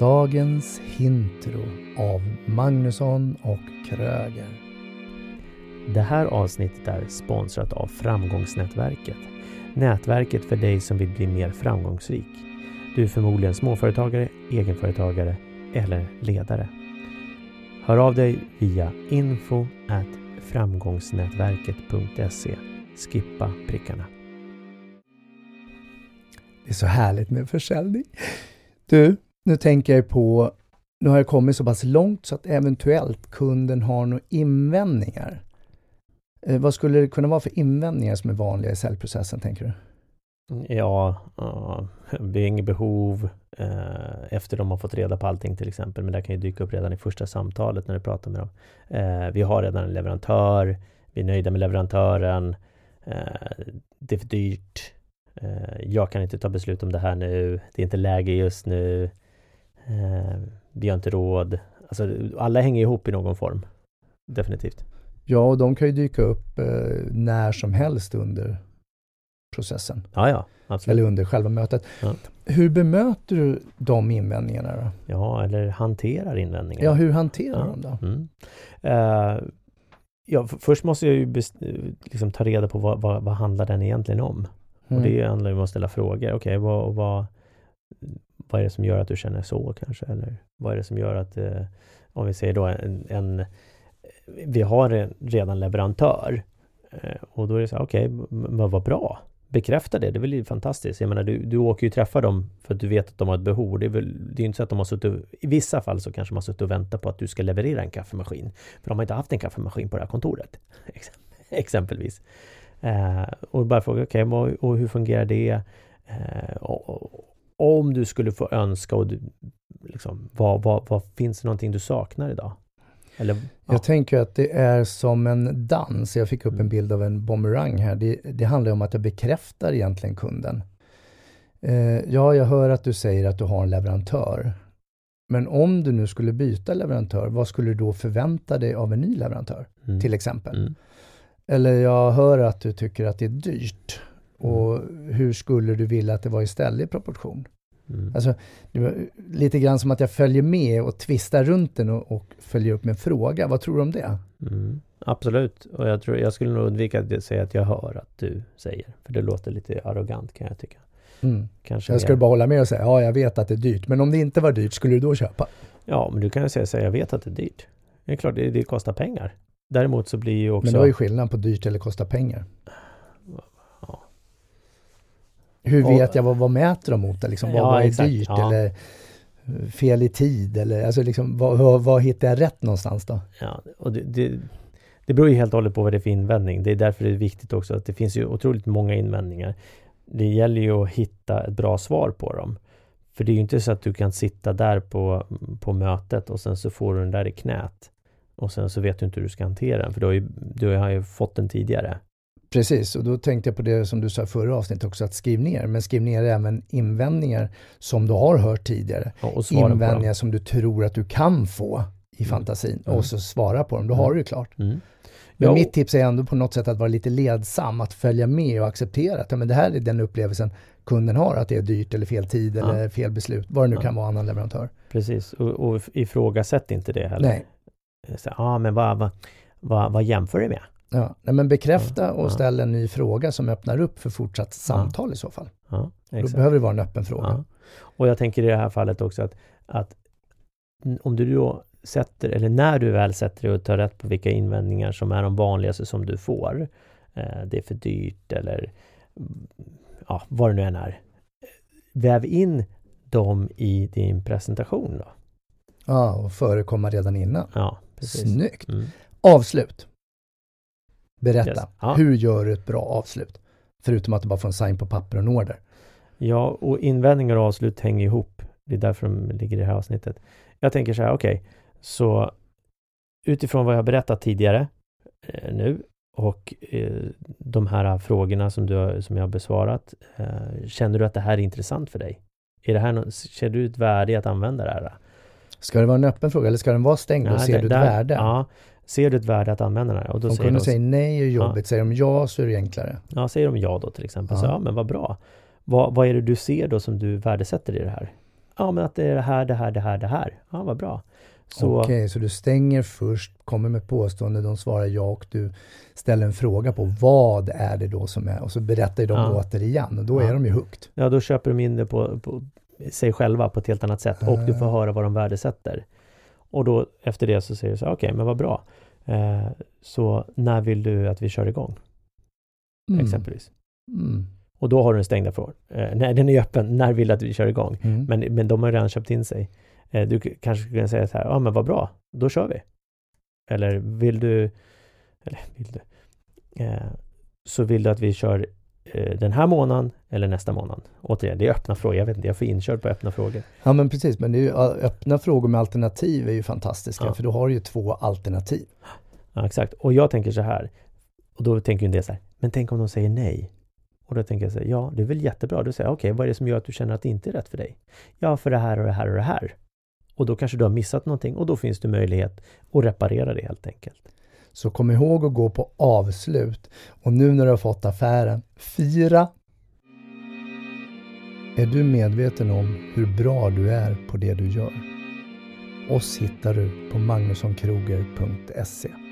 Dagens Hintro av Magnusson och Kröger. Det här avsnittet är sponsrat av Framgångsnätverket. Nätverket för dig som vill bli mer framgångsrik. Du är förmodligen småföretagare, egenföretagare eller ledare. Hör av dig via info framgångsnätverket.se. Skippa prickarna. Det är så härligt med försäljning. Du, nu tänker jag på, nu har jag kommit så pass långt så att eventuellt kunden har några invändningar. Eh, vad skulle det kunna vara för invändningar som är vanliga i säljprocessen, tänker du? Ja, uh, vi har inget behov uh, efter de har fått reda på allting till exempel. Men det kan ju dyka upp redan i första samtalet när du pratar med dem. Uh, vi har redan en leverantör. Vi är nöjda med leverantören. Eh, det är för dyrt. jag kan inte ta beslut om det här nu. Det är inte läge just nu vi har inte råd. Alltså, alla hänger ihop i någon form. Definitivt. Ja, och de kan ju dyka upp när som helst under processen. Ja, ja, absolut. Eller under själva mötet. Ja. Hur bemöter du de invändningarna då? Ja, eller hanterar invändningarna. Ja, hur hanterar ja. de då? Mm. Uh, ja, först måste jag ju liksom ta reda på vad, vad, vad handlar den egentligen om? Mm. Och det handlar ju om att ställa frågor. Okej, okay, vad, vad, vad är det som gör att du känner så kanske? Eller vad är det som gör att, eh, om vi säger då en, en eh, vi har redan leverantör eh, och då är det så här, okej, okay, vad bra bekräfta det, det är väl fantastiskt. Jag menar, du, du åker ju träffa dem för att du vet att de har ett behov. Det är väl, det är inte så att de har suttit, i vissa fall så kanske man har suttit och väntat på att du ska leverera en kaffemaskin. För de har inte haft en kaffemaskin på det här kontoret. Exempelvis. Eh, och bara fråga, okej, okay, och hur fungerar det? Eh, och, och, om du skulle få önska och du, liksom, vad, vad, vad finns det någonting du saknar idag? Eller, ja. Jag tänker att det är som en dans. Jag fick upp en mm. bild av en bumerang här. Det, det handlar om att jag bekräftar egentligen kunden. Eh, ja, jag hör att du säger att du har en leverantör. Men om du nu skulle byta leverantör, vad skulle du då förvänta dig av en ny leverantör? Mm. Till exempel. Mm. Eller jag hör att du tycker att det är dyrt. Mm. Och hur skulle du vilja att det var istället i proportion? Mm. Alltså, lite grann som att jag följer med och tvistar runt den och, och följer upp med en fråga. Vad tror du om det? Mm. Absolut, och jag, tror, jag skulle nog undvika att säga att jag hör att du säger. För det låter lite arrogant kan jag tycka. Mm. Kanske jag skulle bara hålla med och säga, ja jag vet att det är dyrt. Men om det inte var dyrt, skulle du då köpa? Ja, men du kan ju säga så jag vet att det är dyrt. Det är klart, det, det kostar pengar. Däremot så blir ju också... Men det var ju skillnad på dyrt eller kostar pengar. Hur och, vet jag vad, vad mäter de mot? Liksom, vad, ja, vad är exakt, dyrt? Ja. Eller fel i tid? Eller alltså liksom, vad, vad, hittar jag rätt någonstans då? Ja, och det, det, det beror ju helt och hållet på vad det är för invändning. Det är därför det är viktigt också att det finns ju otroligt många invändningar. Det gäller ju att hitta ett bra svar på dem. För det är ju inte så att du kan sitta där på, på mötet och sen så får du den där i knät. Och sen så vet du inte hur du ska hantera den, för du har ju, du har ju fått den tidigare. Precis, och då tänkte jag på det som du sa förra avsnittet också, att skriv ner. Men skriv ner även invändningar som du har hört tidigare. Ja, invändningar som du tror att du kan få i mm. fantasin mm. och så svara på dem. Då mm. har du det klart. Mm. Men ja, mitt tips är ändå på något sätt att vara lite ledsam, att följa med och acceptera att ja, men det här är den upplevelsen kunden har, att det är dyrt eller fel tid ja. eller fel beslut, vad det nu kan vara, annan leverantör. Precis, och, och ifrågasätt inte det heller. Nej. Ja, ah, men vad, vad, vad, vad jämför du med? Ja, nej, men bekräfta ja, och ställ en ny fråga som öppnar upp för fortsatt samtal i så fall. Ja, Då behöver det vara en öppen fråga. Och jag tänker i det här fallet också att, att om du då sätter, eller när du väl sätter dig och tar rätt på vilka invändningar som är de vanligaste som du får. Eh, det är för dyrt eller ja, vad det nu än är. Väv in dem i din presentation då. Ja, och förekomma redan innan. Ja, precis. Snyggt! Mm. Avslut. Berätta, yes. ja. hur gör du ett bra avslut? Förutom att du bara får en sign på papper och en order. Ja, och invändningar och avslut hänger ihop. Det är därför de ligger i det här avsnittet. Jag tänker så här, okej, okay, så utifrån vad jag berättat tidigare eh, nu och eh, de här frågorna som, du, som jag har besvarat. Eh, känner du att det här är intressant för dig? Är det här, känner du ett värde i att använda det här? Ska det vara en öppen fråga eller ska den vara stängd? Och ser det, du ett där, värde? Ja, Ser du ett värde att använda den här? Och då Om säger kunden säger nej är jobbigt, ja. säger de ja så är det enklare. Ja, säger de ja då till exempel, ja. så ja men vad bra. Vad, vad är det du ser då som du värdesätter i det här? Ja, men att det är det här, det här, det här, det här. Ja, vad bra. Okej, okay, så du stänger först, kommer med påstående, de svarar ja och du ställer en fråga på vad är det då som är och så berättar de ja. återigen och då ja. är de ju hooked. Ja, då köper de in det på, på sig själva på ett helt annat sätt och du får ah. höra vad de värdesätter. Och då efter det så säger du så okej, okay, men vad bra. Eh, så när vill du att vi kör igång? Mm. Exempelvis. Mm. Och då har du den stängda frågan. Eh, nej, den är öppen. När vill du att vi kör igång? Mm. Men, men de har redan köpt in sig. Eh, du kanske skulle säga så här, ja men vad bra, då kör vi. Eller vill du, eller vill du, eh, så vill du att vi kör den här månaden eller nästa månad? Återigen, det är öppna frågor. Jag vet inte, jag får inkörd på öppna frågor. Ja men precis, men ju, öppna frågor med alternativ är ju fantastiska, ja. för då har du ju två alternativ. Ja, exakt. Och jag tänker så här, och då tänker en del så här, men tänk om de säger nej? Och då tänker jag så här, ja, det är väl jättebra. Då säger jag, okej, okay, vad är det som gör att du känner att det inte är rätt för dig? Ja, för det här och det här och det här. Och då kanske du har missat någonting och då finns det möjlighet att reparera det helt enkelt. Så kom ihåg att gå på avslut. Och nu när du har fått affären, fira! Är du medveten om hur bra du är på det du gör? Oss hittar du på magnussonkroger.se